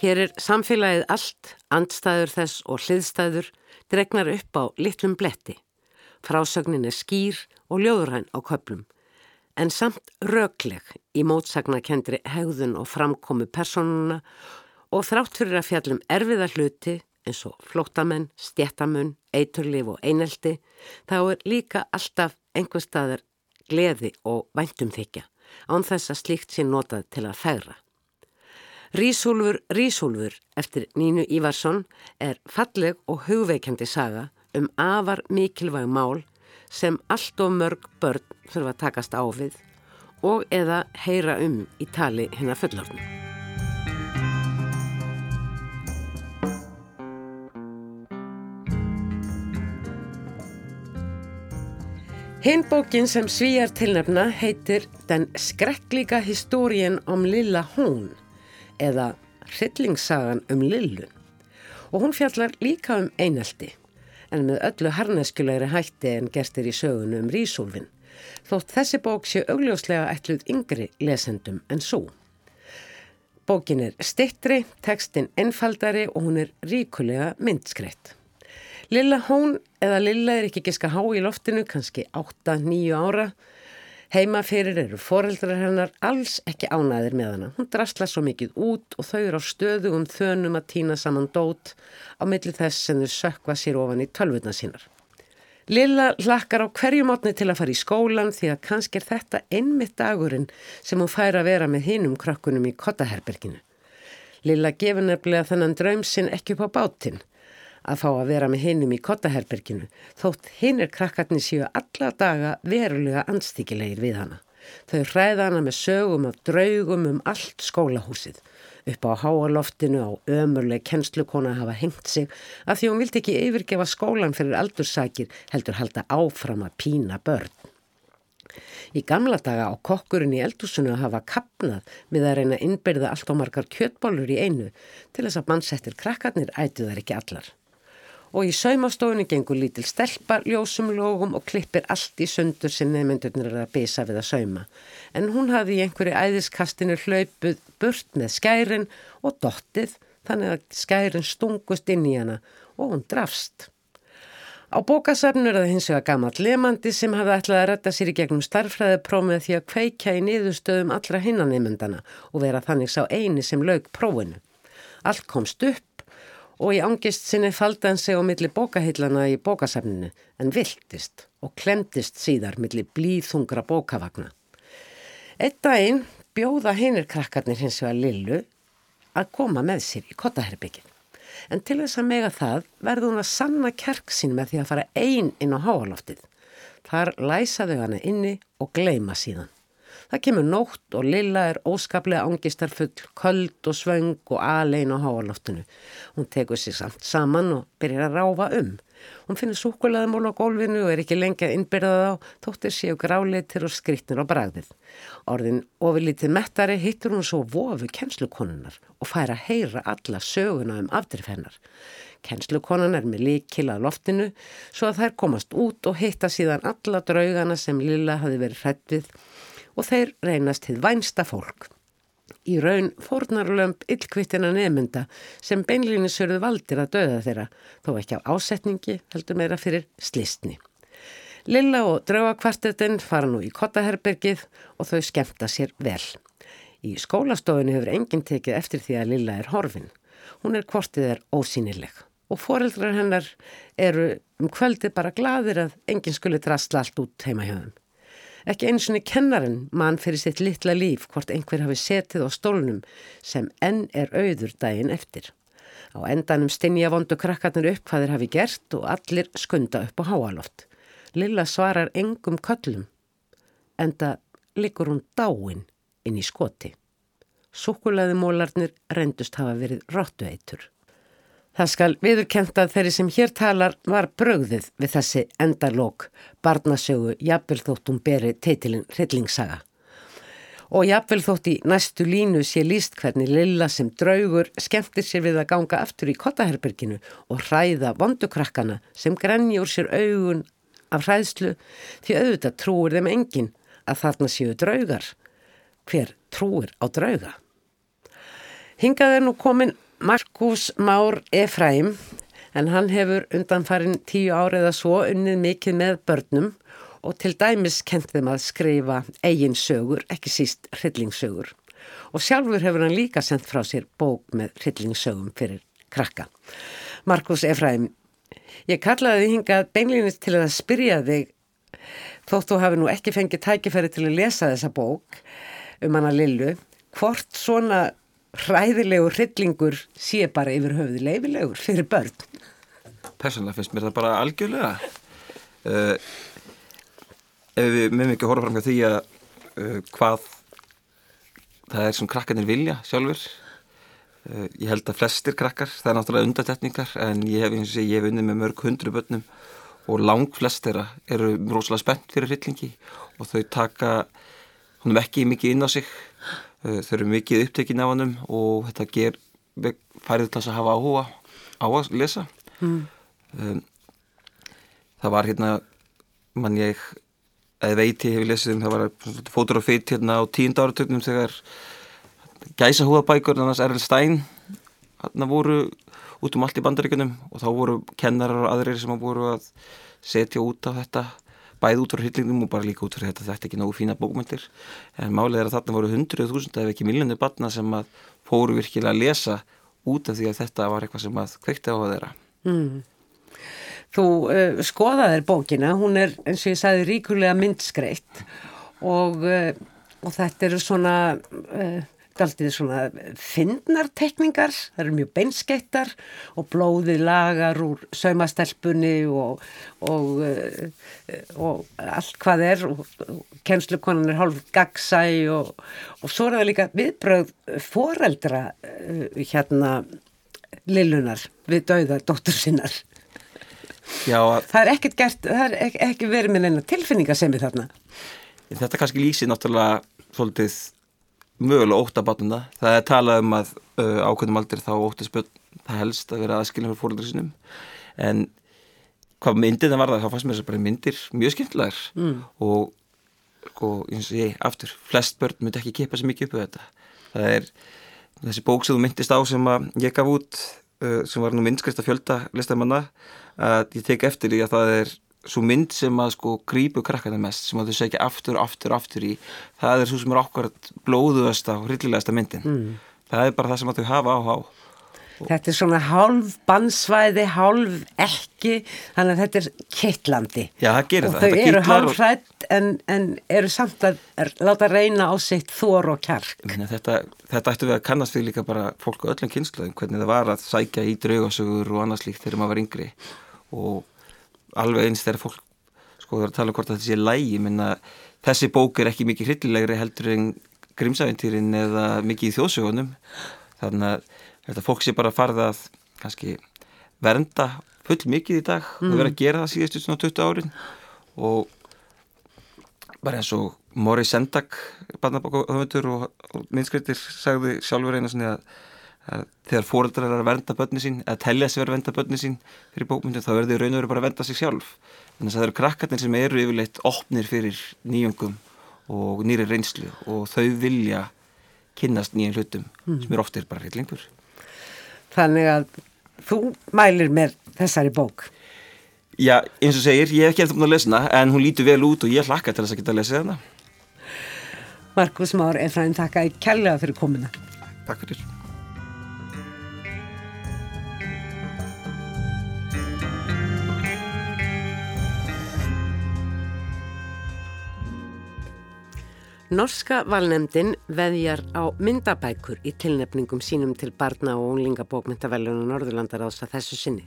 S1: Hér er samfélagið allt, andstæður þess og hliðstæður, dregnar upp á litlum bletti. Frásögnin er skýr og ljóðræn á köplum, en samt rögleg í mótsagnakendri hegðun og framkomu personuna og þrátt fyrir að fjallum erfiða hluti eins og flótamenn, stjættamun, eiturlif og eineldi, þá er líka alltaf einhver staðar gleði og væntumþykja án þess að slíkt sé notað til að fegra. Rísúlfur, Rísúlfur eftir Nínu Ívarsson er falleg og hugveikjandi saga um afar mikilvæg mál sem allt og mörg börn þurfa að takast á við og eða heyra um í tali hennar fullorðinu. Hinn bókin sem svíjar tilnefna heitir Den skrekklíka histórién om Lilla Hún eða Hryllingssagan um Lillu og hún fjallar líka um eineldi en með öllu harneskjulegri hætti en gerstir í sögunu um Rísúlfin þótt þessi bók sé augljóslega ætluð yngri lesendum en svo. Bókin er stittri, tekstin einfaldari og hún er ríkulega myndskreitt. Lilla hún eða Lilla er ekki giska há í loftinu, kannski 8-9 ára. Heima fyrir eru foreldrar hennar alls ekki ánaðir með hana. Hún drastla svo mikið út og þau eru á stöðu um þönum að týna saman dót á milli þess sem þau sökva sér ofan í tölvuna sínar. Lilla hlakkar á hverju mótni til að fara í skólan því að kannski er þetta einmitt dagurinn sem hún fær að vera með hinnum krökkunum í kottaherberginu. Lilla gefur nefnilega þennan draum sinn ekki upp á bátinn að fá að vera með hinnum í kottaherberginu þótt hinnir krakkarnir séu alla daga verulega anstíkilegir við hana. Þau hræða hana með sögum af draugum um allt skólahúsið. Upp á háaloftinu á ömurleg kennslukona hafa hengt sig að því hún vildi ekki yfirgefa skólan fyrir aldursakir heldur halda áfram að pína börn. Í gamla daga á kokkurinn í eldúsinu hafa kapnað með að reyna innbyrða allt á margar kjötbólur í einu til þess að mannsettir krakkarnir ætu þar ekki allar og í saumastofunni gengur lítil stelpa ljósum lógum og klippir allt í sundur sem nefndurnir er að bisa við að sauma. En hún hafði í einhverju æðiskastinu hlaupuð burt með skærin og dottið þannig að skærin stungust inn í hana og hún drafst. Á bókasafnur er það hins vegar gammalt lemandi sem hafði ætlað að retta sér í gegnum starfræðiprómið því að kveikja í niðurstöðum allra hinnanemyndana og vera þannig sá eini sem lög prófinu. Allt komst upp og í angist sinni faldi hann sig á milli bókahillana í bókasafninu en viltist og klemtist síðar milli blíðhungra bókavagna. Eitt daginn bjóða hinnir krakkarnir hins vegar Lillu að koma með sér í kottaherbyggin. En til þess að mega það verði hún að sanna kerk sín með því að fara einn inn á háaloftið. Þar læsaðu hana inni og gleima síðan. Það kemur nótt og Lilla er óskaplega ángistarfull, köld og svöng og alein á háaloftinu. Hún tekur sér samt saman og byrjar að ráfa um. Hún finnir súkulaðamól á gólfinu og er ekki lengi að innbyrða þá, þóttir séu gráleitir og skritnir á bragðið. Orðin ofilítið mettari hittur hún svo vofu kennslukonunnar og fær að heyra alla söguna um afdrifennar. Kennslukonan er með líkil að loftinu svo að þær komast út og hitta síðan alla draugana sem Lilla hafi verið hrætt við og þeir reynast til vænsta fólk. Í raun fórnarlömp yllkvittina nefnda sem beinlíni sörðu valdir að döða þeirra, þó ekki á ásetningi heldur meira fyrir slistni. Lilla og draugakvartetinn fara nú í kottaherbergið og þau skemta sér vel. Í skólastofunni hefur enginn tekið eftir því að Lilla er horfin. Hún er kvortið er ósýnileg og foreldrar hennar eru um kvöldi bara gladir að enginn skulle drastla allt út heima hjá þeim. Ekki eins og kennarinn mann fyrir sitt litla líf hvort einhver hafi setið á stólnum sem enn er auður daginn eftir. Á endanum stinja vondu krakkarnir upp hvað þeir hafi gert og allir skunda upp á háaloft. Lilla svarar engum köllum. Enda likur hún dáin inn í skoti. Súkulæði mólarnir reyndust hafa verið ráttueitur. Það skal viðurkent að þeirri sem hér talar var brögðið við þessi endarlók barnasögu jafnvel þóttum beri teitilinn Hryllingssaga. Og jafnvel þótt í næstu línu sé líst hvernig Lilla sem draugur skemmtir sér við að ganga aftur í kottaherberginu og hræða vondukrakkana sem grenjur sér augun af hræðslu því auðvitað trúir þeim engin að þarna séu draugar. Hver trúir á drauga? Hingað er nú komin Markus Már Efraim en hann hefur undanfarin tíu árið að svo unnið mikið með börnum og til dæmis kent þeim að skrifa eigin sögur, ekki síst hryllingssögur. Og sjálfur hefur hann líka sendt frá sér bók með hryllingssögum fyrir krakka. Markus Efraim, ég kallaði þið hingað beinleginist til að spyrja þig þótt þú hafi nú ekki fengið tækifæri til að lesa þessa bók um hana Lillu, hvort svona hræðilegur hryllingur sé bara yfir höfuði leifilegur fyrir börn?
S4: Personlega finnst mér það bara algjörlega. Uh, ef við meðum ekki að horfa fram á því að uh, hvað það er sem krakkarnir vilja sjálfur. Uh, ég held að flestir krakkar, það er náttúrulega undatetningar en ég hef, ég hef unnið með mörg hundru börnum og lang flest þeirra eru rosalega spennt fyrir hryllingi og þau taka honum ekki mikið inn á sig uh, þau eru mikið upptekinn af honum og þetta ger færið til að hafa áhuga á að lesa mm. um, það var hérna mann ég eða veit ég hefur lesið um það var fótur og feitt hérna á tíund áratögnum þegar gæsa húabækur annars Erl Stein hérna voru út um allt í bandaríkunum og þá voru kennarar og aðrir sem voru að setja út af þetta bæð út frá hryllingum og bara líka út frá þetta þetta er ekki nógu fína bókmyndir en málið er að þarna voru hundruð þúsund ef ekki miljónir batna sem að fóru virkilega að lesa út af því að þetta var eitthvað sem að kveikti á þeirra mm.
S1: Þú uh, skoðaðir bókina, hún er eins og ég sagði ríkulega myndskreitt og, uh, og þetta eru svona uh, daldið svona finnartekningar, það eru mjög beinskeittar og blóðið lagar úr saumastelpunni og, og, eh, og allt hvað er og kennslukonan er hálf gagsæ og, og svo er það líka viðbröð foreldra eh, hérna Lillunar við dauða dóttur sinnar. Já, það er ekkert gert, það er ekki, ekki verið með neina tilfinningar sem við þarna.
S4: Þetta kannski lýsi náttúrulega svolítið mögulega óttabatnum það. Það er talað um að uh, ákveðnum aldir þá óttaspöld það helst að vera aðskilja fyrir fóröldri sinum en hvað myndina var það, þá fannst mér þess að bara myndir mjög skemmtilegar mm. og, og eins og ég, aftur, flest börn myndi ekki kipa sér mikið upp á þetta. Það er þessi bók sem þú myndist á sem ég gaf út uh, sem var nú myndskrift að fjölda listamanna að ég tek eftir því að það er svo mynd sem að sko grípu krakkana mest sem að þau segja aftur, aftur, aftur í það er svo sem er okkar blóðuðasta og hryllilegasta myndin mm. það er bara það sem að þau hafa áhá
S1: Þetta er svona hálf bannsvæði, hálf ekki, þannig að þetta er kittlandi.
S4: Já, það gerir
S1: og það. Og þau eru hálf hrætt en, en eru samt að er, láta reyna á sitt þór og kjark.
S4: Þetta, þetta ættu við að kannast við líka bara fólk á öllum kynsluðum, hvernig það var að sækja í draugasögur og annars líkt þegar maður var yngri og alveg eins þegar fólk sko þarf að tala um hvort þetta sé lægi. Menna þessi bók er ekki mikið hryllilegri heldur en grímsaventýrin eða mikið í þjóðsögunum. Þannig að þetta fólk sé bara farið að kannski vernda full mikið í dag mm. og vera að gera það síðustu svona 20 árin. Og bara eins og Móri Sendak barnabókahöfundur og, og minnskreitir sagði sjálfur eina svona að þegar fóreldrar er að vernda börni sín eða telja sig verið að vernda börni sín fyrir bókmyndu þá verður þau raun og veru bara að vernda sig sjálf. Þannig að það eru krakkarnir sem eru yfirleitt opnir fyrir nýjungum og nýri reynslu og þau vilja kynnast nýjum hlutum mm. sem er oftir bara hryllingur
S1: Þannig að þú mælir með þessari bók?
S4: Já, eins og segir, ég hef ekki eftir að lesa hana en hún lítur vel út og ég hlakka til þess að geta að lesa hana.
S1: Markus Már, Efraín, takk að ég kella fyrir komuna.
S4: Takk fyrir
S1: Norska valnemdin veðjar á myndabækur í tilnefningum sínum til barna og unglingabókmyndavellunar Norðurlandar ást að þessu sinni.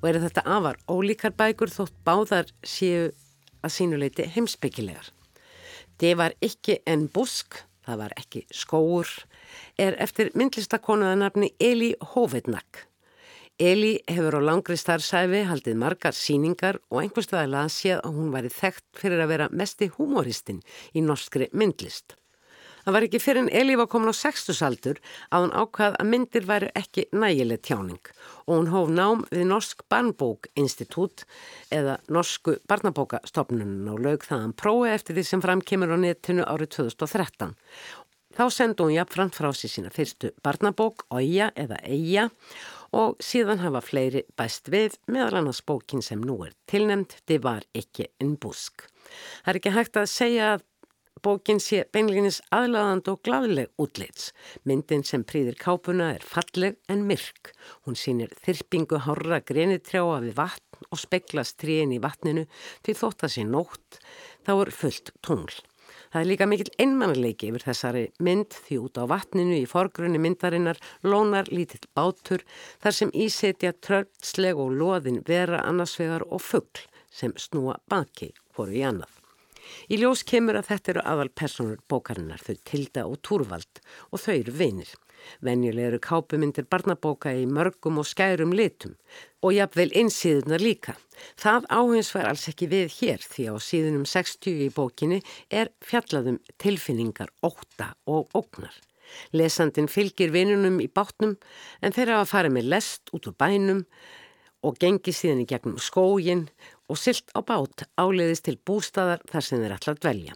S1: Og eru þetta afar ólíkar bækur þótt báðar séu að sínuleiti heimsbyggilegar. Det var ekki en busk, það var ekki skóur, er eftir myndlistakonuðanabni Eli Hovednak. Eli hefur á langri starfsæfi haldið margar síningar og einhverstaði las ég að hún væri þekkt fyrir að vera mesti humoristinn í norskri myndlist. Það var ekki fyrir en Eli var komin á sextusaldur að hún ákvað að myndir væri ekki nægileg tjáning og hún hóf nám við Norsk Barnbók-Institut eða Norsku Barnabókastofnunum og lög það hann prófi eftir því sem framkemur á netinu árið 2013. Þá sendi hún jafnframt frá sér sína fyrstu barnabók, Ója eða Eija og síðan hafa fleiri bæst við meðal annars bókin sem nú er tilnemd, þið var ekki en busk. Það er ekki hægt að segja að Bókin sé beinleginis aðlaðand og gladleg útleits. Myndin sem prýðir kápuna er falleg en myrk. Hún sínir þyrpingu horra grenitrjáa við vatn og speklast tríin í vatninu því þótt að sé nótt þá er fullt tungl. Það er líka mikil einmannleiki yfir þessari mynd því út á vatninu í forgrunni myndarinnar lónar lítill bátur þar sem ísetja tröldsleg og loðin vera annarsvegar og fuggl sem snúa baki voru í annað. Í ljós kemur að þetta eru aðal personur bókarinnar, þau Tilda og Túrvald og þau eru vinir. Venjuleg eru kápumyndir barnabóka í mörgum og skærum litum og jafnvel einsýðunar líka. Það áhengis var alls ekki við hér því á síðunum 60 í bókinni er fjallaðum tilfinningar óta og óknar. Lesandin fylgir vinunum í bátnum en þeirra að fara með lest út úr bænum og gengi síðan í gegnum skógin og silt á bát áleiðist til bústaðar þar sem þeir að dvelja.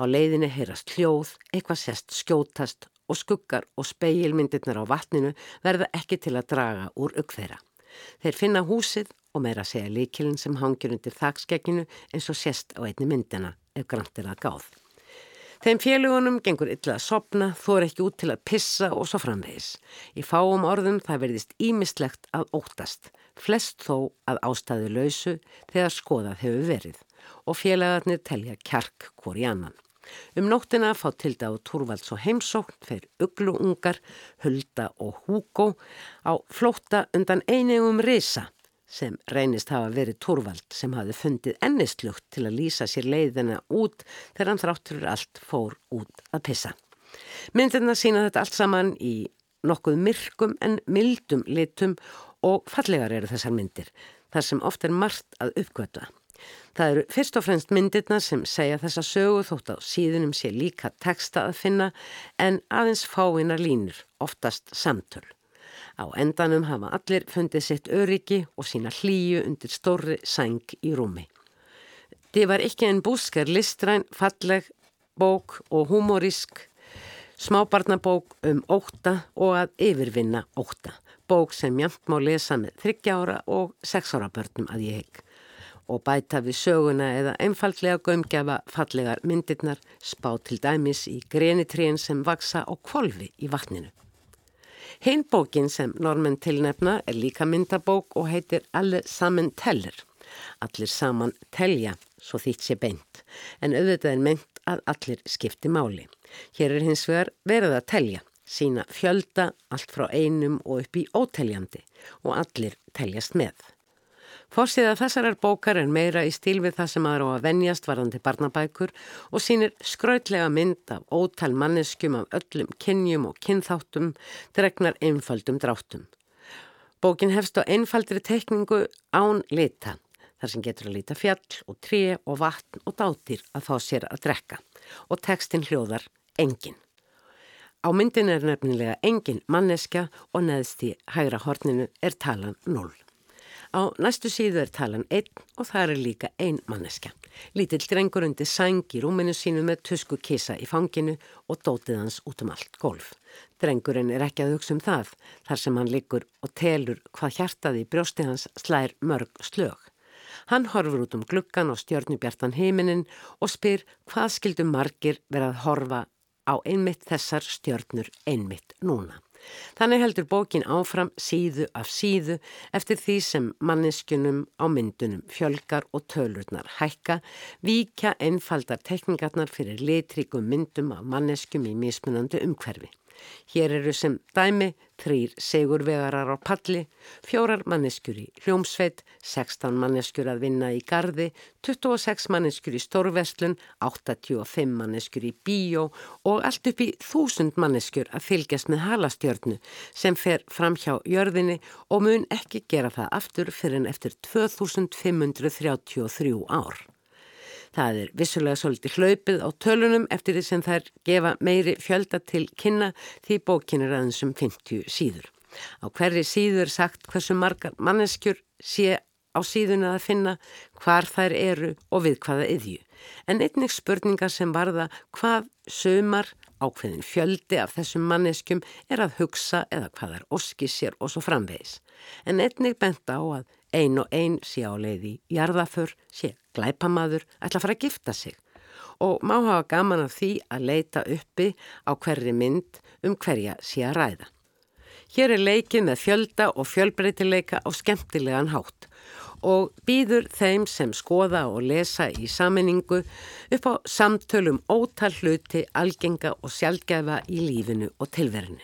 S1: Á leiðinni heyrast hljóð, eitthvað sest skjótast og skuggar og speilmyndirnar á vatninu verða ekki til að draga úr uppþeira. Þeir finna húsið og meira segja líkilinn sem hangir undir þakskekkinu eins og sést á einni myndina ef grant er að gáð. Þeim félugunum gengur illa að sopna, þó er ekki út til að pissa og svo framvegis. Í fáum orðum það verðist ímislegt að óttast flest þó að ástæðu lausu þegar skoðað hefur verið og félagarnir telja kjark hvori annan. Um nóttina fá til dag Túrvalds og heimsókn fyrir ugluungar, Hulda og Hugo á flótta undan einegum risa sem reynist hafa verið Túrvald sem hafi fundið ennislugt til að lýsa sér leiðina út þegar hann þráttur allt fór út að pissa. Myndirna sína þetta allt saman í nokkuð myrkum en mildum litum og fallegar eru þessar myndir, þar sem oft er margt að uppgöta. Það eru fyrst og fremst myndirna sem segja þessa sögu þótt á síðunum sé líka texta að finna en aðeins fáinar línur, oftast samtöl. Á endanum hafa allir fundið sitt öryggi og sína hlýju undir stórri sæng í rúmi. Þið var ekki en búskar listræn, falleg, bók og humorísk, smábarnabók um óta og að yfirvinna óta bók sem jæmt má lesa með þryggjára og sexára börnum að ég hegg og bæta við söguna eða einfallega gömgefa fallegar myndirnar spá til dæmis í grenitrén sem vaksa á kvolvi í vatninu. Hinn bókin sem normen tilnefna er líka myndabók og heitir Alle saman teller. Allir saman telja, svo þýtt sé beint, en auðvitað er meint að allir skipti máli. Hér er hins vegar verið að telja sína fjölda allt frá einum og upp í óteljandi og allir teljast með. Fórsíða þessarar bókar er meira í stíl við það sem aðra á að venjast varðandi barnabækur og sínir skrautlega mynd af ótal manneskjum af öllum kynjum og kynþáttum dregnar einfaldum dráttum. Bókin hefst á einfaldri tekningu án lita, þar sem getur að lita fjall og tré og vatn og dátir að fá sér að drekka og tekstin hljóðar engin. Á myndin er nefnilega engin manneska og neðst í hægra horninu er talan 0. Á næstu síðu er talan 1 og það er líka ein manneska. Lítill drengur undir sæng í rúminu sínu með tusku kisa í fanginu og dótið hans út um allt golf. Drengurinn er ekki að hugsa um það þar sem hann liggur og telur hvað hjartaði í brjósti hans slær mörg slög. Hann horfur út um gluggan og stjörnubjartan heiminin og spyr hvað skildum margir verið að horfa á einmitt þessar stjörnur einmitt núna. Þannig heldur bókin áfram síðu af síðu eftir því sem manneskunum á myndunum fjölgar og tölurnar hækka, víkja einfaldar tekningarnar fyrir litrikum myndum af manneskum í mismunandi umhverfi. Hér eru sem dæmi þrýr segurvegarar á palli, fjórar manneskjur í hljómsveit, 16 manneskjur að vinna í gardi, 26 manneskjur í stórverslun, 85 manneskjur í bíó og allt upp í 1000 manneskjur að fylgjast með halastjörnu sem fer fram hjá jörðinni og mun ekki gera það aftur fyrir en eftir 2533 ár. Það er vissulega svolítið hlaupið á tölunum eftir því sem þær gefa meiri fjölda til kynna því bókin er aðeins um 50 síður. Á hverri síður sagt hversu margar manneskjur sé á síðuna að finna hvar þær eru og við hvaða yðju. En einnig spurningar sem varða hvað sömar ákveðin fjöldi af þessum manneskjum er að hugsa eða hvað er óski sér og svo framvegis. En einnig bent á að ein og ein sé á leiði jarðaför, sé glæpamaður, ætla að fara að gifta sig og má hafa gaman af því að leita uppi á hverri mynd um hverja sé að ræða. Hér er leikin með fjölda og fjölbreytileika á skemmtilegan hátt og býður þeim sem skoða og lesa í saminningu upp á samtölum ótal hluti, algenga og sjálfgefa í lífinu og tilverinu.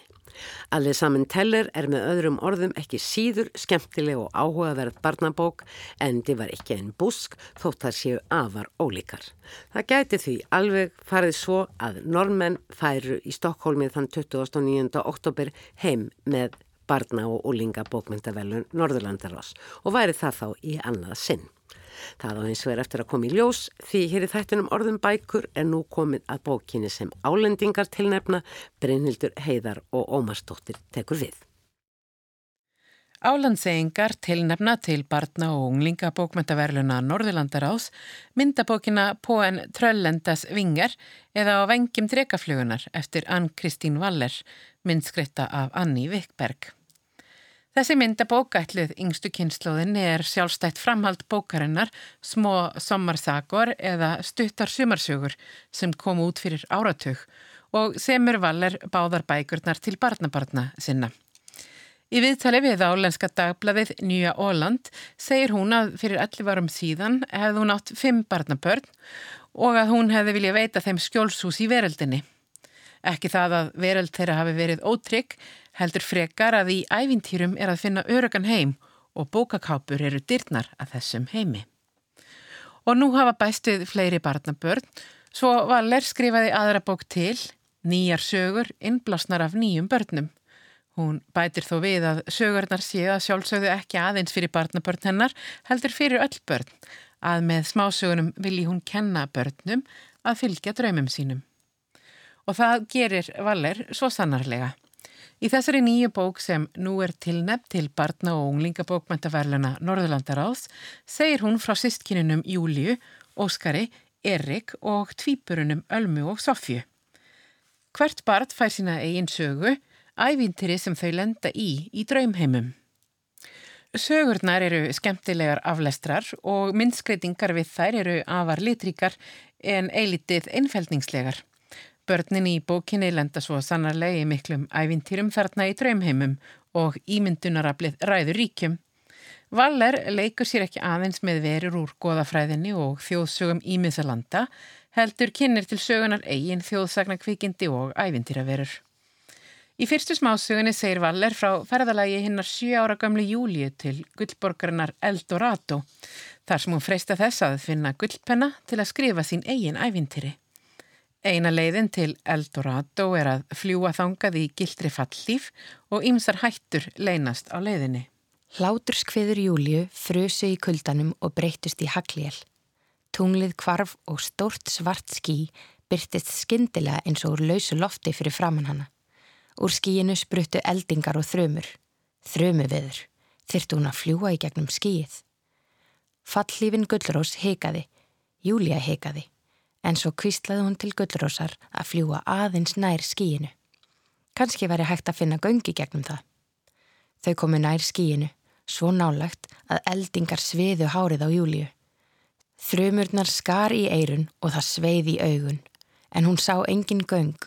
S1: Allir saman teller er með öðrum orðum ekki síður skemmtileg og áhugaverð barnabók en þið var ekki einn busk þótt það séu afar ólíkar. Það gæti því alveg farið svo að normenn færu í Stokkólmið þann 29. oktober heim með barna og úlinga bókmyndavelun Norðurlandarás og væri það þá í annað sinn. Það á hins vegar eftir að koma í ljós því hér í þættinum orðum bækur er nú komið að bókinni sem álendingar tilnefna Brynhildur Heiðar og Ómarsdóttir tekur við.
S5: Álandsegingar tilnefna til barna og unglinga bókmyndaverluna Norðurlandarás myndabókina På en tröllendas vingar eða á vengjum drekaflugunar eftir Ann-Kristín Waller myndskritta af Anni Vikberg. Þessi myndabókætluð yngstu kynnslóðin er sjálfstætt framhald bókarinnar Smó sommarsagor eða Stuttar sumarsögur sem kom út fyrir áratug og semur valer báðar bækurnar til barnabarna sinna. Í viðtali við álenska dagbladið Nýja Óland segir hún að fyrir 11 varum síðan hefði hún átt 5 barnabörn og að hún hefði viljað veita þeim skjólshús í veröldinni. Ekki það að veröld þeirra hafi verið ótrygg heldur frekar að í ævintýrum er að finna örugan heim og bókakápur eru dyrnar að þessum heimi. Og nú hafa bæstuð fleiri barnabörn, svo Valer skrifaði aðra bók til, nýjar sögur, innblásnar af nýjum börnum. Hún bætir þó við að sögurnar séu að sjálfsögðu ekki aðeins fyrir barnabörn hennar, heldur fyrir öll börn, að með smásögunum vilji hún kenna börnum að fylgja draumum sínum. Og það gerir Valer svo sannarlega. Í þessari nýju bók sem nú er tilnefn til barna- og unglingabókmæntaverluna Norðurlandaráðs segir hún frá sistkininum Júliu, Óskari, Erik og tvíburunum Ölmu og Sofju. Hvert barn fær sína eigin sögu, ævintýri sem þau lenda í í draumheimum. Sögurnar eru skemmtilegar aflestrar og myndskreitingar við þær eru afar litríkar en eilitið einfældningslegar. Börnin í bókinni lenda svo sannarlega í miklum ævintýrum þarna í draumheimum og ímyndunarablið ræður ríkjum. Valler leikur sér ekki aðeins með verur úr goðafræðinni og þjóðsögum ímiðsalanda, heldur kynir til sögunar eigin þjóðsagnakvikindi og ævintýraverur. Í fyrstu smásögunni segir Valler frá ferðalagi hinnar 7 ára gamlu júliu til gullborgarinnar Eldorado, þar sem hún freista þess að finna gullpenna til að skrifa sín eigin ævintýri. Eina leiðin til Eldorado er að fljúa þangað í gildri fallíf og ymsar hættur leynast á leiðinni.
S6: Hlátur skviður Júliu frusu í kuldanum og breytust í hagliel. Tunglið kvarf og stórt svart skí byrtist skindilega eins og úr lausu lofti fyrir framann hana. Úr skíinu spruttu eldingar og þrömur. Þrömu viður. Þyrtu hún að fljúa í gegnum skíið. Fallífin Gullrós heikaði. Júlia heikaði en svo kvíslaði hún til gullrósar að fljúa aðeins nær skíinu. Kanski væri hægt að finna göngi gegnum það. Þau komu nær skíinu, svo nálagt að eldingar sviðu hárið á júliu. Þrumurnar skar í eirun og það sveið í augun, en hún sá engin göng,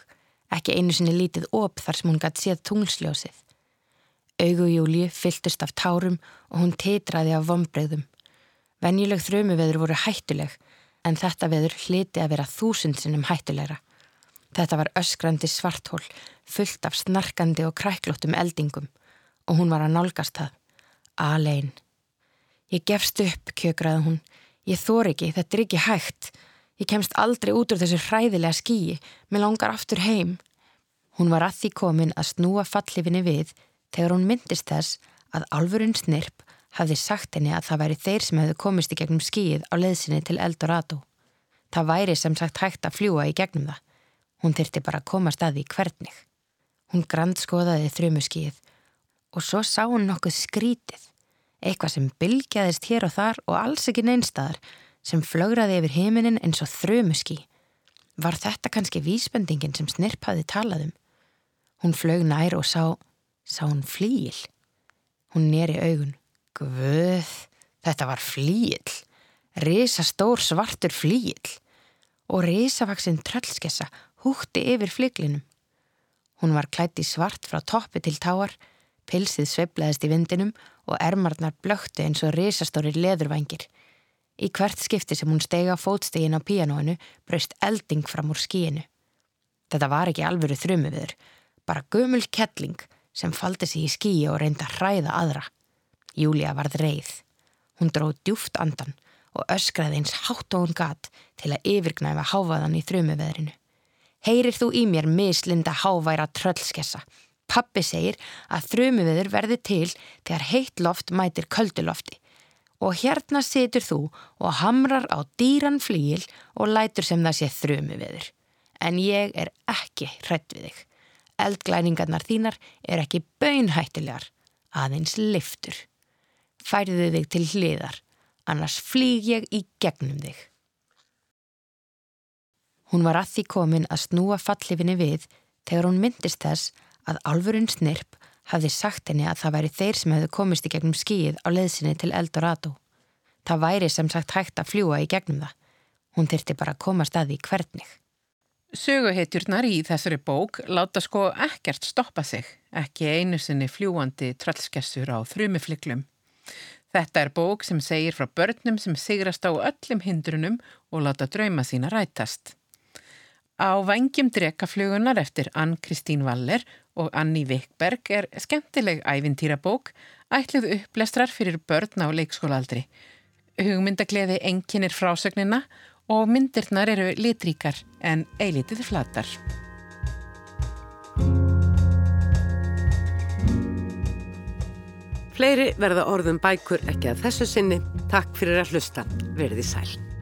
S6: ekki einu sinni lítið op þar sem hún gæti séð tunglsljósið. Augu júliu fylltust af tárum og hún titraði af vombreyðum. Venjuleg þrumuveður voru hættuleg, en þetta veður hliti að vera þúsundsinnum hættulegra. Þetta var öskrandi svarthól, fullt af snarkandi og kræklóttum eldingum og hún var að nálgast það. Alein. Ég gefst upp, kjökraði hún. Ég þór ekki, þetta er ekki hægt. Ég kemst aldrei út úr þessu hræðilega skíi, mér langar aftur heim. Hún var að því komin að snúa fallifinni við þegar hún myndist þess að alvurinn snirp hafði sagt henni að það væri þeir sem hefðu komist í gegnum skíið á leðsinni til Eldorado. Það væri sem sagt hægt að fljúa í gegnum það. Hún þyrti bara að komast að því hvernig. Hún grandskoðaði þrjumuskíið og svo sá hún nokkuð skrítið. Eitthvað sem bylgjaðist hér og þar og alls ekki neinstadar sem flögraði yfir heiminin eins og þrjumuskí. Var þetta kannski vísbendingin sem Snirp hafi talað um? Hún flög nær og sá, sá hún flíil. Hún neri augun. Guð, þetta var flíil. Risa stór svartur flíil. Og risavaksinn tröllskessa húkti yfir flíklinum. Hún var klætt í svart frá toppi til táar, pilsið sveiblaðist í vindinum og ermarnar blöktu eins og risastóri leðurvængir. Í hvert skipti sem hún stega fótstegin á píanóinu braust elding fram úr skíinu. Þetta var ekki alvöru þrjumu viður, bara gömul kettling sem faldi sig í skíi og reynda að hræða aðra. Júlia varð reið. Hún dróð djúft andan og öskraði eins hátt og hún gat til að yfirgnæfa háfaðan í þrjumu viðrinu. Heyrir þú í mér mislinda háværa tröllskessa? Pappi segir að þrjumu viður verði til þegar heitt loft mætir köldulofti og hérna situr þú og hamrar á dýran flíil og lætur sem það sé þér. En ég er ekki hrætt við þig. Eldglæningarnar þínar er ekki bönhættilegar, aðeins liftur. Færðu þig til hliðar, annars flýg ég í gegnum þig. Hún var að því komin að snúa fallifinni við þegar hún myndist þess að alvurinn snirp hafði sagt henni að það væri þeir sem hefðu komist í gegnum skíið á leðsinni til Eldorado. Það væri sem sagt hægt að fljúa í gegnum það. Hún þyrti bara að koma staði í hvernig.
S5: Söguhetjurnar í þessari bók láta sko ekkert stoppa sig, ekki einu sinni fljúandi tröllskessur á þrjumifliklum. Þetta er bók sem segir frá börnum sem sigrast á öllum hindrunum og láta drauma sína rætast. Á vangjum drekaflugunar eftir Ann-Kristín Waller og Anni Vikberg er skemmtileg ævintýrabók ætlið upplestrar fyrir börn á leikskólaaldri. Hugmyndagleði enginir frásögnina og myndirnar eru litríkar en eilitið flatar.
S1: Fleiri verða orðum bækur ekki að þessu sinni. Takk fyrir að hlusta. Verði sæl.